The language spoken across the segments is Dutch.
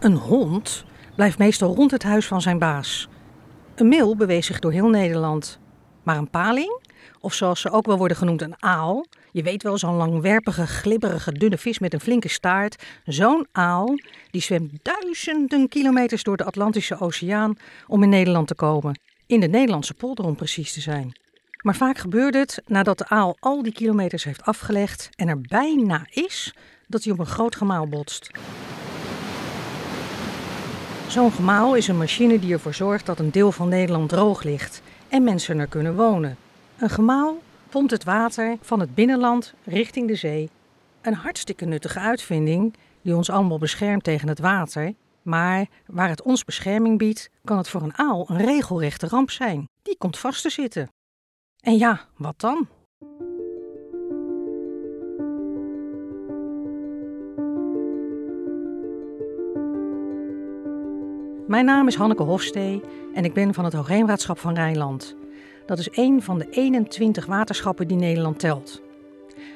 Een hond blijft meestal rond het huis van zijn baas. Een mil beweegt zich door heel Nederland. Maar een paling, of zoals ze ook wel worden genoemd een aal, je weet wel zo'n langwerpige, glibberige, dunne vis met een flinke staart, zo'n aal, die zwemt duizenden kilometers door de Atlantische Oceaan om in Nederland te komen. In de Nederlandse polder om precies te zijn. Maar vaak gebeurt het nadat de aal al die kilometers heeft afgelegd en er bijna is dat hij op een groot gemaal botst. Zo'n gemaal is een machine die ervoor zorgt dat een deel van Nederland droog ligt en mensen er kunnen wonen. Een gemaal pompt het water van het binnenland richting de zee. Een hartstikke nuttige uitvinding die ons allemaal beschermt tegen het water. Maar waar het ons bescherming biedt, kan het voor een aal een regelrechte ramp zijn. Die komt vast te zitten. En ja, wat dan? Mijn naam is Hanneke Hofstee en ik ben van het Hoogheemraadschap van Rijnland. Dat is één van de 21 waterschappen die Nederland telt.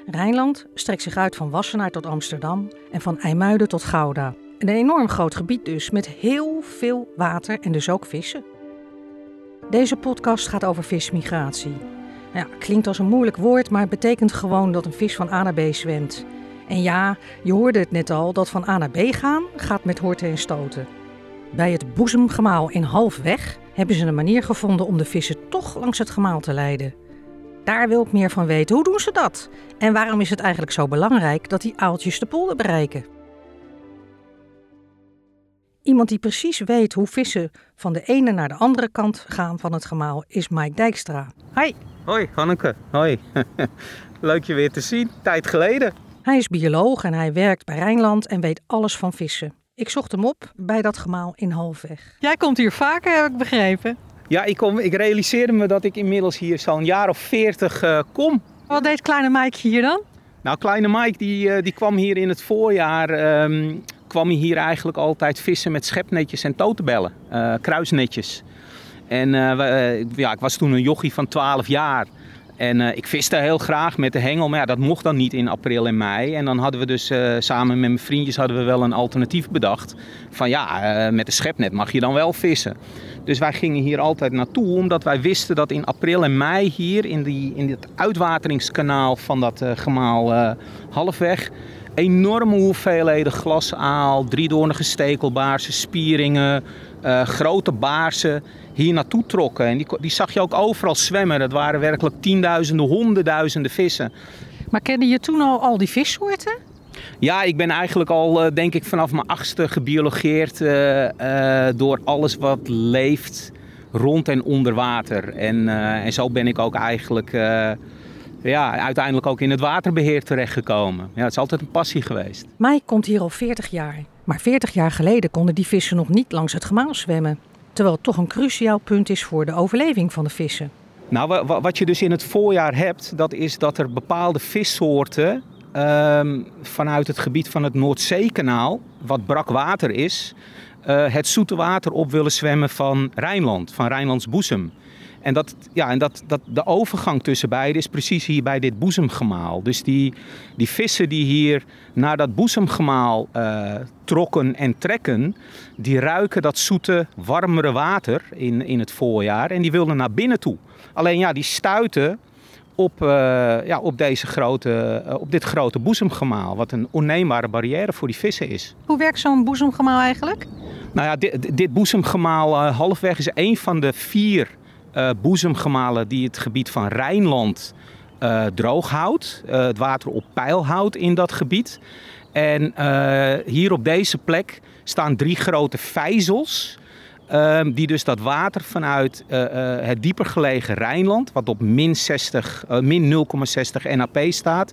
Rijnland strekt zich uit van Wassenaar tot Amsterdam en van IJmuiden tot Gouda. Een enorm groot gebied dus, met heel veel water en dus ook vissen. Deze podcast gaat over vismigratie. Klinkt als een moeilijk woord, maar het betekent gewoon dat een vis van A naar B zwemt. En ja, je hoorde het net al, dat van A naar B gaan gaat met horten en stoten. Bij het boezemgemaal in Halfweg hebben ze een manier gevonden om de vissen toch langs het gemaal te leiden. Daar wil ik meer van weten. Hoe doen ze dat? En waarom is het eigenlijk zo belangrijk dat die aaltjes de polder bereiken? Iemand die precies weet hoe vissen van de ene naar de andere kant gaan van het gemaal is Mike Dijkstra. Hi. Hoi Hanneke, hoi. Leuk je weer te zien, tijd geleden. Hij is bioloog en hij werkt bij Rijnland en weet alles van vissen. Ik zocht hem op bij dat gemaal in Halfweg. Jij komt hier vaker, heb ik begrepen. Ja, ik, kom, ik realiseerde me dat ik inmiddels hier zo'n jaar of veertig uh, kom. Wat deed kleine Mike hier dan? Nou, kleine Mike die, uh, die kwam hier in het voorjaar... Um, kwam hij hier eigenlijk altijd vissen met schepnetjes en totenbellen. Uh, kruisnetjes. En ja, ik was toen een jochie van 12 jaar... En uh, ik viste heel graag met de hengel, maar ja, dat mocht dan niet in april en mei. En dan hadden we dus uh, samen met mijn vriendjes hadden we wel een alternatief bedacht. Van ja, uh, met de schepnet mag je dan wel vissen. Dus wij gingen hier altijd naartoe, omdat wij wisten dat in april en mei hier in, die, in het uitwateringskanaal van dat gemaal halfweg enorme hoeveelheden glasaal, driedoornige stekelbaarsen, spieringen, grote baarsen hier naartoe trokken. En die, die zag je ook overal zwemmen. Dat waren werkelijk tienduizenden, honderdduizenden vissen. Maar kende je toen al al die vissoorten? Ja, ik ben eigenlijk al, uh, denk ik, vanaf mijn achtste gebiologeerd uh, uh, door alles wat leeft rond en onder water. En, en zo ben ik ook eigenlijk ja, uiteindelijk ook in het waterbeheer terechtgekomen. Ja, het is altijd een passie geweest. Mij komt hier al 40 jaar. Maar 40 jaar geleden konden die vissen nog niet langs het gemaal zwemmen. Terwijl het toch een cruciaal punt is voor de overleving van de vissen. Nou, wat je dus in het voorjaar hebt, dat is dat er bepaalde vissoorten um, vanuit het gebied van het Noordzeekanaal, wat brak water is, uh, het zoete water op willen zwemmen van Rijnland, van Rijnlands boezem. En, dat, ja, en dat, dat, de overgang tussen beiden is precies hier bij dit boezemgemaal. Dus die, die vissen die hier naar dat boezemgemaal uh, trokken en trekken, die ruiken dat zoete, warmere water in, in het voorjaar en die wilden naar binnen toe. Alleen ja, die stuiten op, uh, ja, op, deze grote, uh, op dit grote boezemgemaal, wat een onneembare barrière voor die vissen is. Hoe werkt zo'n boezemgemaal eigenlijk? Nou ja, dit, dit boezemgemaal halfweg is een van de vier uh, boezemgemalen die het gebied van Rijnland uh, droog houdt. Uh, het water op peil houdt in dat gebied. En hier op deze plek staan drie grote vijzels. Ehm, die dus dat water vanuit het dieper gelegen Rijnland, wat op min, 60, min 0,60 NAP staat,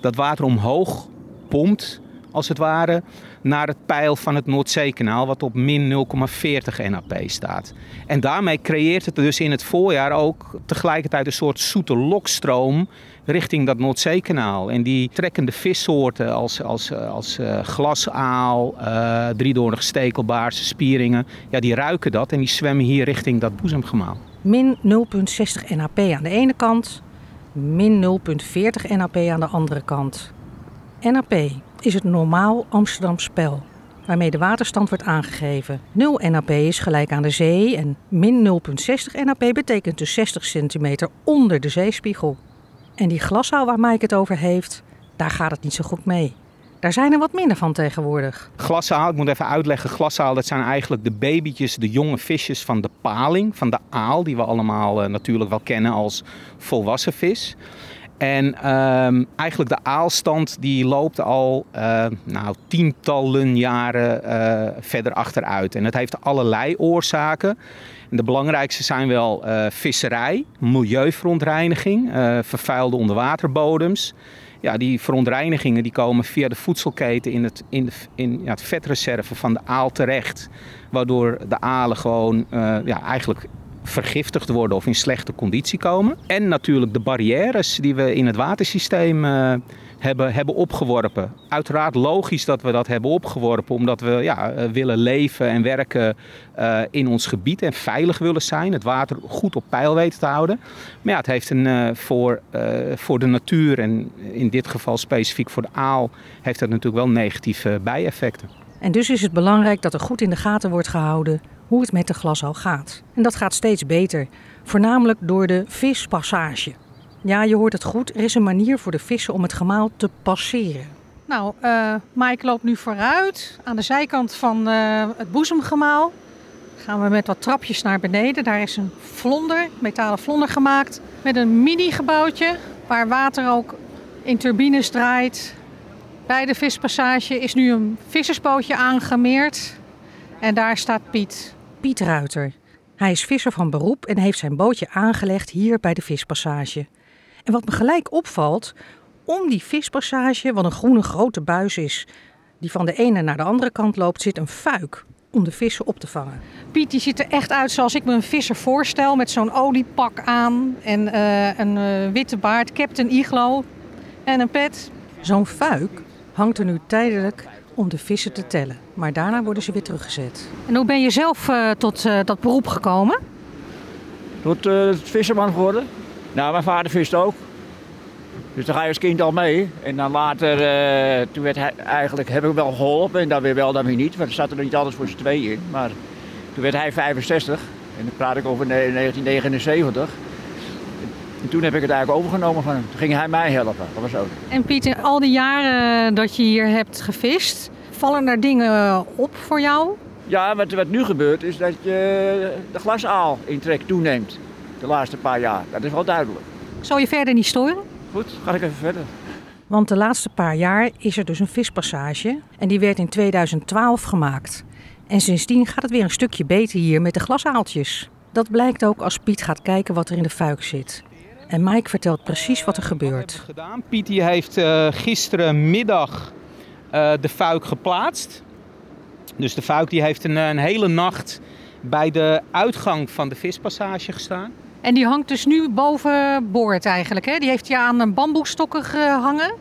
dat water omhoog pompt als het ware, naar het pijl van het Noordzeekanaal, wat op min 0,40 NAP staat. En daarmee creëert het dus in het voorjaar ook tegelijkertijd een soort zoete lokstroom richting dat Noordzeekanaal. En die trekkende vissoorten als, als, als uh, glasaal, uh, driedoornige stekelbaars, spieringen, ja, die ruiken dat en die zwemmen hier richting dat boezemgemaal. Min 0,60 NAP aan de ene kant, min 0,40 NAP aan de andere kant. NAP is het normaal Amsterdam spel. waarmee de waterstand wordt aangegeven. 0 NAP is gelijk aan de zee en min 0,60 NAP betekent dus 60 centimeter onder de zeespiegel. En die glaszaal waar Mike het over heeft, daar gaat het niet zo goed mee. Daar zijn er wat minder van tegenwoordig. Glaszaal, ik moet even uitleggen. Glaszaal, dat zijn eigenlijk de babytjes, de jonge visjes van de paling, van de aal, die we allemaal uh, natuurlijk wel kennen als volwassen vis. En uh, eigenlijk de aalstand die loopt al uh, nou, tientallen jaren uh, verder achteruit. En het heeft allerlei oorzaken. En de belangrijkste zijn wel visserij, milieuverontreiniging, vervuilde onderwaterbodems ja, die verontreinigingen die komen via de voedselketen in het, in, de, in ja, het vetreserve van de aal terecht. Waardoor de alen gewoon ja, eigenlijk vergiftigd worden of in slechte conditie komen. En natuurlijk de barrières die we in het watersysteem uh, hebben, hebben opgeworpen. Uiteraard logisch dat we dat hebben opgeworpen, omdat we ja, eh, willen leven en werken uh, in ons gebied en veilig willen zijn. Het water goed op peil weten te houden. Maar ja, het heeft een, voor, voor de natuur en in dit geval specifiek voor de aal, heeft dat natuurlijk wel negatieve bijeffecten. En dus is het belangrijk dat er goed in de gaten wordt gehouden hoe het met de glashal gaat. En dat gaat steeds beter, voornamelijk door de vispassage. Ja, je hoort het goed. Er is een manier voor de vissen om het gemaal te passeren. Nou, uh, Mike loopt nu vooruit aan de zijkant van uh, het boezemgemaal. Gaan we met wat trapjes naar beneden. Daar is een vlonder, metalen vlonder gemaakt. Met een mini-gebouwtje waar water ook in turbines draait. Bij de vispassage is nu een vissersbootje aangemeerd. En daar staat Piet. Piet Ruiter. Hij is visser van beroep en heeft zijn bootje aangelegd hier bij de vispassage. En wat me gelijk opvalt, om die vispassage, wat een groene grote buis is, die van de ene naar de andere kant loopt, zit een fuik om de vissen op te vangen. Piet die ziet er echt uit zoals ik me een visser voorstel, met zo'n oliepak aan en uh, een uh, witte baard, Captain Iglo en een pet. Zo'n fuik hangt er nu tijdelijk om de vissen te tellen. Maar daarna worden ze weer teruggezet. En hoe ben je zelf uh, tot uh, dat beroep gekomen? Tot uh, visserman geworden. Nou, mijn vader vist ook. Dus daar ga je als kind al mee. En dan later, toen werd hij, eigenlijk, heb ik wel geholpen. En dan weer wel, dan weer niet. Want er zat er niet alles voor z'n tweeën in. Maar toen werd hij 65. En dan praat ik over 1979. En toen heb ik het eigenlijk overgenomen van hem. Toen ging hij mij helpen. Dat was ook. En Piet, in al die jaren dat je hier hebt gevist, vallen er dingen op voor jou? Ja, wat, wat nu gebeurt is dat je de glasaal in trek toeneemt. De laatste paar jaar. Dat is wel duidelijk. Zal je verder niet storen? Goed, ga ik even verder. Want de laatste paar jaar is er dus een vispassage. En die werd in 2012 gemaakt. En sindsdien gaat het weer een stukje beter hier met de glasaaltjes. Dat blijkt ook als Piet gaat kijken wat er in de fuik zit. En Mike vertelt precies wat er gebeurt. Gedaan. Piet heeft uh, gisterenmiddag uh, de fuik geplaatst. Dus de fuik die heeft een, een, hele nacht bij de uitgang van de vispassage gestaan. En die hangt dus nu boven boord eigenlijk. Hè? Die heeft hij aan bamboestokken gehangen.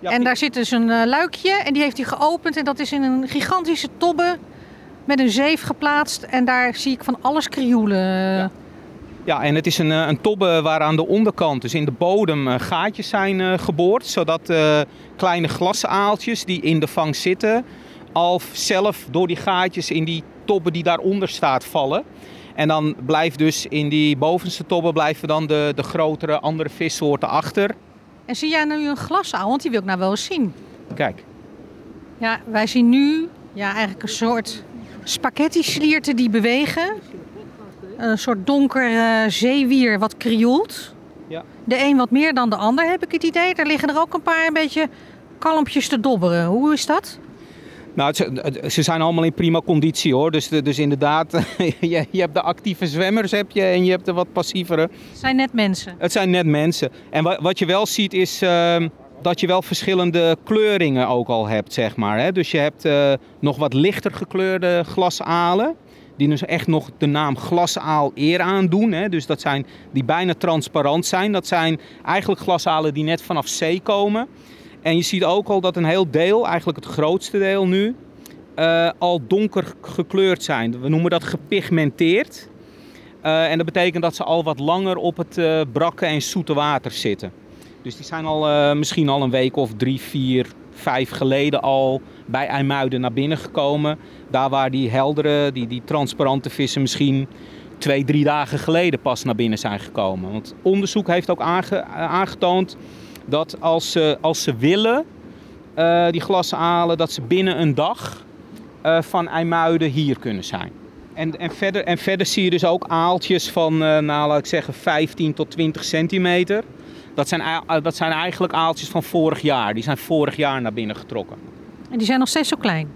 Ja, en daar zit dus een uh, luikje en die heeft hij geopend. En dat is in een gigantische tobbe met een zeef geplaatst. En daar zie ik van alles krioelen. Ja. Ja, en het is een, een tobbe waar aan de onderkant, dus in de bodem, gaatjes zijn geboord. Zodat kleine glasaaltjes die in de vang zitten, al zelf door die gaatjes in die tobbe die daaronder staat vallen. En dan blijft dus in die bovenste tobbe blijven dan de, de grotere andere vissoorten achter. En zie jij nu een glasaal? Want die wil ik nou wel eens zien. Kijk. Ja, wij zien nu ja, eigenlijk een soort spaghetti-slierten die bewegen. Een soort donker uh, zeewier wat krioelt. Ja. De een wat meer dan de ander, heb ik het idee. Er liggen er ook een paar een beetje kalmpjes te dobberen. Hoe is dat? Nou, ze zijn allemaal in prima conditie hoor. Dus, dus inderdaad, je, je hebt de actieve zwemmers heb je, en je hebt de wat passievere. Het zijn net mensen. Het zijn net mensen. En wat, wat je wel ziet is uh, dat je wel verschillende kleuringen ook al hebt, zeg maar. Hè? Dus je hebt uh, nog wat lichter gekleurde glasalen die dus echt nog de naam glasaal eer aandoen. Hè. Dus dat zijn die bijna transparant zijn. Dat zijn eigenlijk glasalen die net vanaf zee komen. En je ziet ook al dat een heel deel, eigenlijk het grootste deel nu, uh, al donker gekleurd zijn. We noemen dat gepigmenteerd. Uh, en dat betekent dat ze al wat langer op het uh, brakke en zoete water zitten. Dus die zijn al misschien al een week of drie, vier, vijf geleden al bij IJmuiden naar binnen gekomen. Daar waar die heldere, die, die transparante vissen misschien twee, drie dagen geleden pas naar binnen zijn gekomen. Want onderzoek heeft ook aangetoond dat als ze, als ze willen, uh, die glasalen, dat ze binnen een dag uh, van IJmuiden hier kunnen zijn. En, en, verder, en verder zie je dus ook aaltjes van, nou laat ik zeggen, 15 tot 20 centimeter. Dat zijn, dat zijn eigenlijk aaltjes van vorig jaar. Die zijn vorig jaar naar binnen getrokken. En die zijn nog steeds zo klein?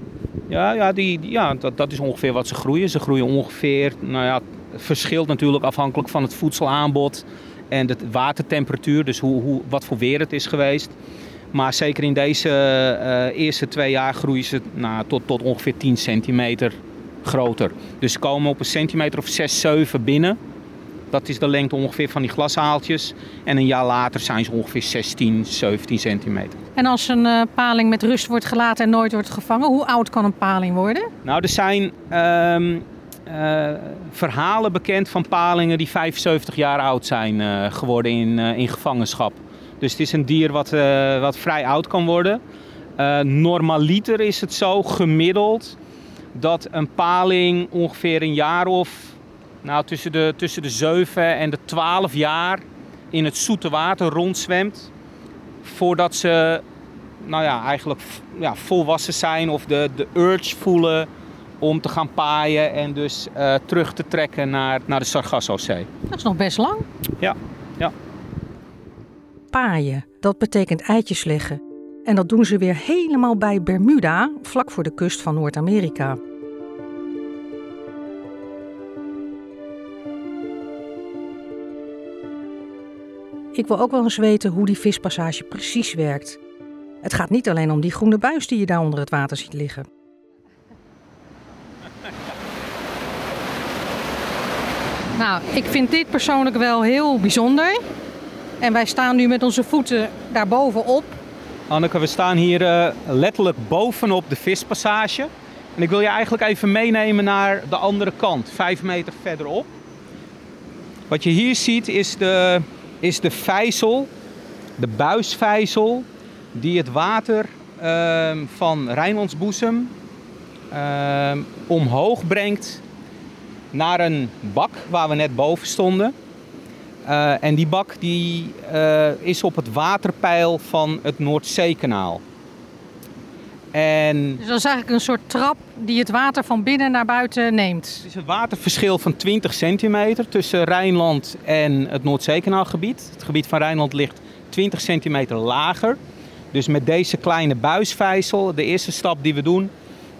Ja, ja, die, ja dat, dat is ongeveer wat ze groeien. Ze groeien ongeveer, nou ja, het verschilt natuurlijk afhankelijk van het voedselaanbod en de watertemperatuur, dus hoe, hoe, wat voor weer het is geweest. Maar zeker in deze uh, eerste twee jaar groeien ze nou, tot, tot ongeveer 10 centimeter groter. Dus ze komen op een centimeter of 6, 7 binnen. Dat is de lengte ongeveer van die glasaaltjes. En een jaar later zijn ze ongeveer 16, 17 centimeter. En als een uh, paling met rust wordt gelaten en nooit wordt gevangen, hoe oud kan een paling worden? Nou, er zijn uh, uh, verhalen bekend van palingen die 75 jaar oud zijn uh, geworden in, in gevangenschap. Dus het is een dier wat, wat vrij oud kan worden. normaliter is het zo gemiddeld dat een paling ongeveer een jaar of nou, tussen, de, tussen de 7 en de 12 jaar in het zoete water rondzwemt. Voordat ze nou ja, eigenlijk ja, volwassen zijn of de, de urge voelen om te gaan paaien en dus uh, terug te trekken naar, naar de Sargassozee. Dat is nog best lang. Ja, ja. Paaien, dat betekent eitjes leggen. En dat doen ze weer helemaal bij Bermuda, vlak voor de kust van Noord-Amerika. Ik wil ook wel eens weten hoe die vispassage precies werkt. Het gaat niet alleen om die groene buis die je daar onder het water ziet liggen. Nou, ik vind dit persoonlijk wel heel bijzonder. En wij staan nu met onze voeten daarbovenop. Anneke, we staan hier uh, letterlijk bovenop de vispassage. En ik wil je eigenlijk even meenemen naar de andere kant, vijf meter verderop. Wat je hier ziet is de, is de vijzel, de buisvijzel, die het water uh, van Rijnlandsboezem uh, omhoog brengt naar een bak waar we net boven stonden. Uh, en die bak die, uh, is op het waterpeil van het Noordzeekanaal. En dus dat is eigenlijk een soort trap die het water van binnen naar buiten neemt. Het is een waterverschil van 20 centimeter tussen Rijnland en het Noordzeekanaalgebied. Het gebied van Rijnland ligt 20 centimeter lager. Dus met deze kleine buisvijzel, de eerste stap die we doen,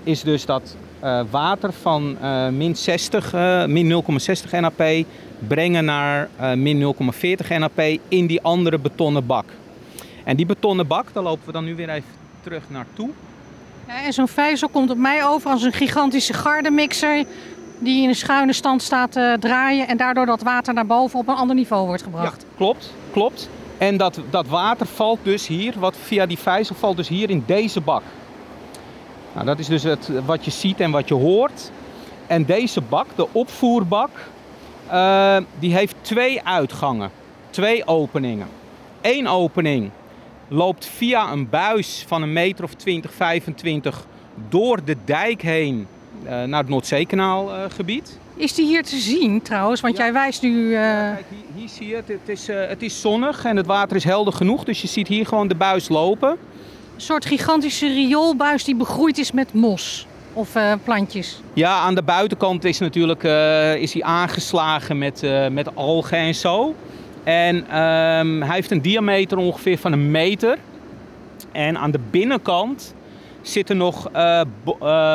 is dus dat uh, water van uh, min 60, uh, min 0,60 NAP brengen naar min 0,40 NAP in die andere betonnen bak. En die betonnen bak, daar lopen we dan nu weer even terug naartoe. En zo'n vijzel komt op mij over als een gigantische gardemixer die in een schuine stand staat te draaien en daardoor dat water naar boven op een ander niveau wordt gebracht. Klopt, klopt. En dat, dat water valt dus hier, wat via die vijzel valt dus hier in deze bak. Nou, dat is dus het, wat je ziet en wat je hoort. En deze bak, de opvoerbak, uh, die heeft twee uitgangen, twee openingen. Eén opening loopt via een buis van een meter of 20, 25 door de dijk heen uh, naar het Noordzeekanaalgebied. Uh, is die hier te zien trouwens? Want ja. jij wijst nu. Ja, kijk, hier, hier, zie je het. Het is, het is zonnig en het water is helder genoeg. Dus je ziet hier gewoon de buis lopen een soort gigantische rioolbuis die begroeid is met mos of plantjes. Ja, aan de buitenkant is natuurlijk is hij aangeslagen met, met algen en zo. En um, hij heeft een diameter ongeveer van een meter. En aan de binnenkant zitten nog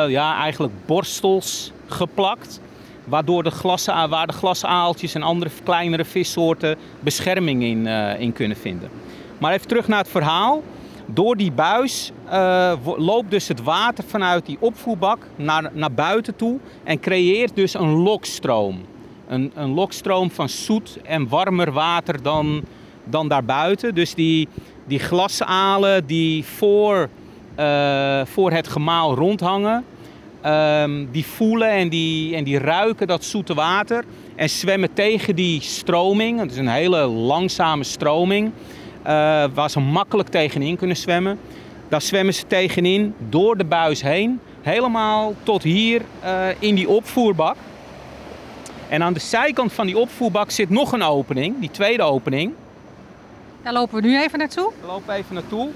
ja, eigenlijk borstels geplakt. Waardoor de glassen, waar de glasaaltjes en andere kleinere vissoorten bescherming in, in kunnen vinden. Maar even terug naar het verhaal. Door die buis loopt dus het water vanuit die opvoerbak naar, naar buiten toe en creëert dus een lokstroom. Een, een lokstroom van zoet en warmer water dan, dan daarbuiten. Dus die, die glasalen die voor, uh, voor het gemaal rondhangen, um, die voelen en die, en die ruiken dat zoete water en zwemmen tegen die stroming. Het is een hele langzame stroming uh, waar ze makkelijk tegenin kunnen zwemmen. Daar zwemmen ze tegenin, door de buis heen, helemaal tot hier uh, in die opvoerbak. En aan de zijkant van die opvoerbak zit nog een opening, die tweede opening. Daar lopen we nu even naartoe. Daar lopen we even naartoe.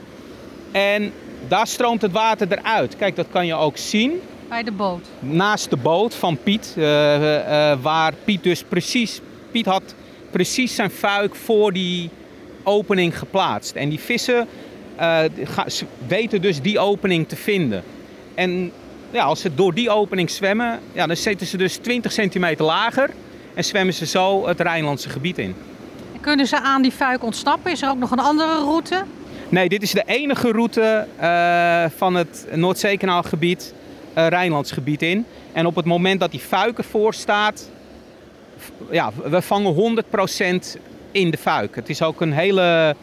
En daar stroomt het water eruit. Kijk, dat kan je ook zien. Bij de boot. Naast de boot van Piet, uh, uh, waar Piet dus precies... Piet had precies zijn fuik voor die opening geplaatst. En die vissen uh, weten dus die opening te vinden. En ja, als ze door die opening zwemmen, ja, dan zitten ze dus 20 centimeter lager en zwemmen ze zo het Rijnlandse gebied in. En kunnen ze aan die fuik ontsnappen? Is er ook nog een andere route? Nee, dit is de enige route uh, van het Noordzeekanaalgebied, uh, Rijnlands gebied in. En op het moment dat die fuik ervoor staat, ja, we vangen 100% in de fuik. Het is ook een hele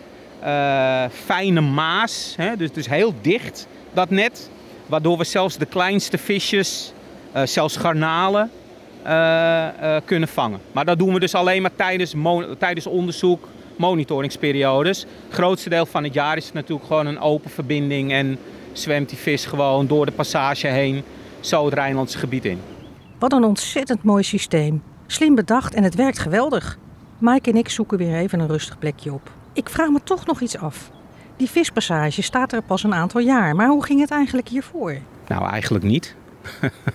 uh, fijne maas, hè? Dus, dus heel dicht dat net. Waardoor we zelfs de kleinste visjes, uh, zelfs garnalen, uh, kunnen vangen. Maar dat doen we dus alleen maar tijdens, tijdens onderzoek, monitoringsperiodes. Het grootste deel van het jaar is het natuurlijk gewoon een open verbinding en zwemt die vis gewoon door de passage heen, zo het Rijnlandse gebied in. Wat een ontzettend mooi systeem. Slim bedacht en het werkt geweldig. Mike en ik zoeken weer even een rustig plekje op. Ik vraag me toch nog iets af. Die vispassage staat er pas een aantal jaar, maar hoe ging het eigenlijk hiervoor? Nou, eigenlijk niet.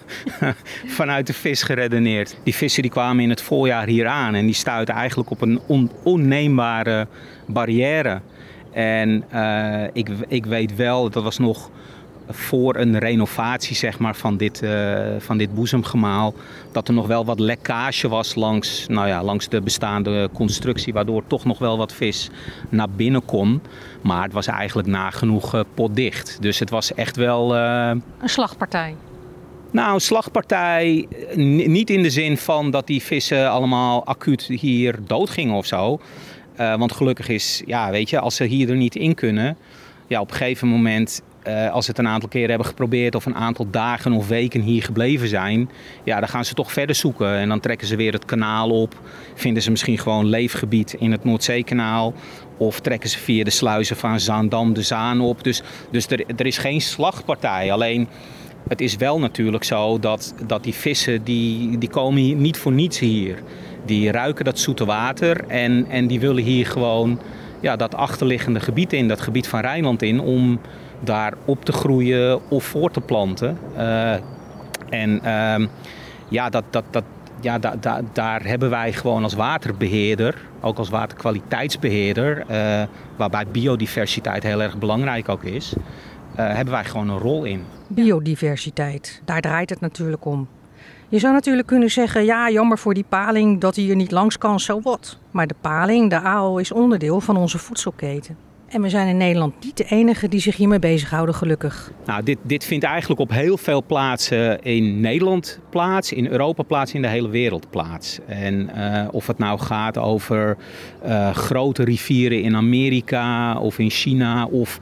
Vanuit de vis geredeneerd. Die vissen die kwamen in het voorjaar hier aan en die stuiten eigenlijk op een on onneembare barrière. En uh, ik, ik weet wel, dat was nog voor een renovatie zeg maar, van, dit, uh, van dit boezemgemaal, dat er nog wel wat lekkage was langs, nou ja, langs de bestaande constructie, waardoor toch nog wel wat vis naar binnen kon. Maar het was eigenlijk nagenoeg uh, potdicht. Dus het was echt wel. Uh... Een slagpartij. Nou, een slagpartij niet in de zin van dat die vissen allemaal acuut hier doodgingen of zo. want gelukkig is, ja, weet je, als ze hier er niet in kunnen, ja, op een gegeven moment uh, als ze het een aantal keren hebben geprobeerd of een aantal dagen of weken hier gebleven zijn, ja, dan gaan ze toch verder zoeken. En dan trekken ze weer het kanaal op. Vinden ze misschien gewoon leefgebied in het Noordzeekanaal. Of trekken ze via de sluizen van Zaandam de Zaan op. Dus, dus er, er is geen slagpartij. Alleen het is wel natuurlijk zo dat, dat die vissen die, die komen hier niet voor niets hier. Die ruiken dat zoete water en, en die willen hier gewoon ja, dat achterliggende gebied in, dat gebied van Rijnland in, om daar op te groeien of voor te planten. Uh, en uh, ja, dat, dat, dat, ja da, da, daar hebben wij gewoon als waterbeheerder, ook als waterkwaliteitsbeheerder, uh, waarbij biodiversiteit heel erg belangrijk ook is, uh, hebben wij gewoon een rol in. Biodiversiteit, daar draait het natuurlijk om. Je zou natuurlijk kunnen zeggen, ja, jammer voor die paling dat hij er niet langs kan, zo wat. Maar de paling, de aal, is onderdeel van onze voedselketen. En we zijn in Nederland niet de enige die zich hiermee bezighouden, gelukkig. Nou, dit, dit vindt eigenlijk op heel veel plaatsen in Nederland plaats, in Europa plaats, in de hele wereld plaats. En uh, of het nou gaat over uh, grote rivieren in Amerika of in China of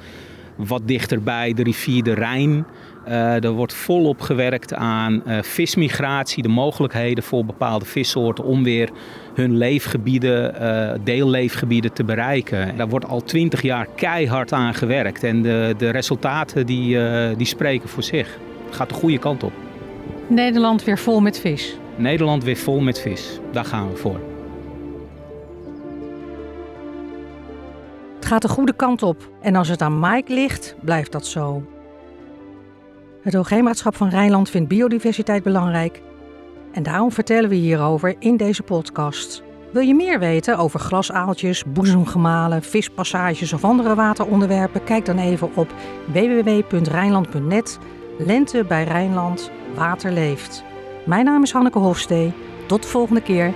wat dichterbij de rivier de Rijn. Uh, er wordt volop gewerkt aan vismigratie, de mogelijkheden voor bepaalde vissoorten om weer hun leefgebieden, uh, deelleefgebieden te bereiken. Daar wordt al twintig jaar keihard aan gewerkt en de, de resultaten die, die spreken voor zich. Het gaat de goede kant op. Nederland weer vol met vis. Nederland weer vol met vis. Daar gaan we voor. Het gaat de goede kant op en als het aan Mike ligt, blijft dat zo. Het Hoogheemraadschap van Rijnland vindt biodiversiteit belangrijk en daarom vertellen we hierover in deze podcast. Wil je meer weten over glasaaltjes, boezemgemalen, vispassages of andere wateronderwerpen? Kijk dan even op www.rijnland.net. Lente bij Rijnland, water leeft. Mijn naam is Hanneke Hofstee. Tot de volgende keer.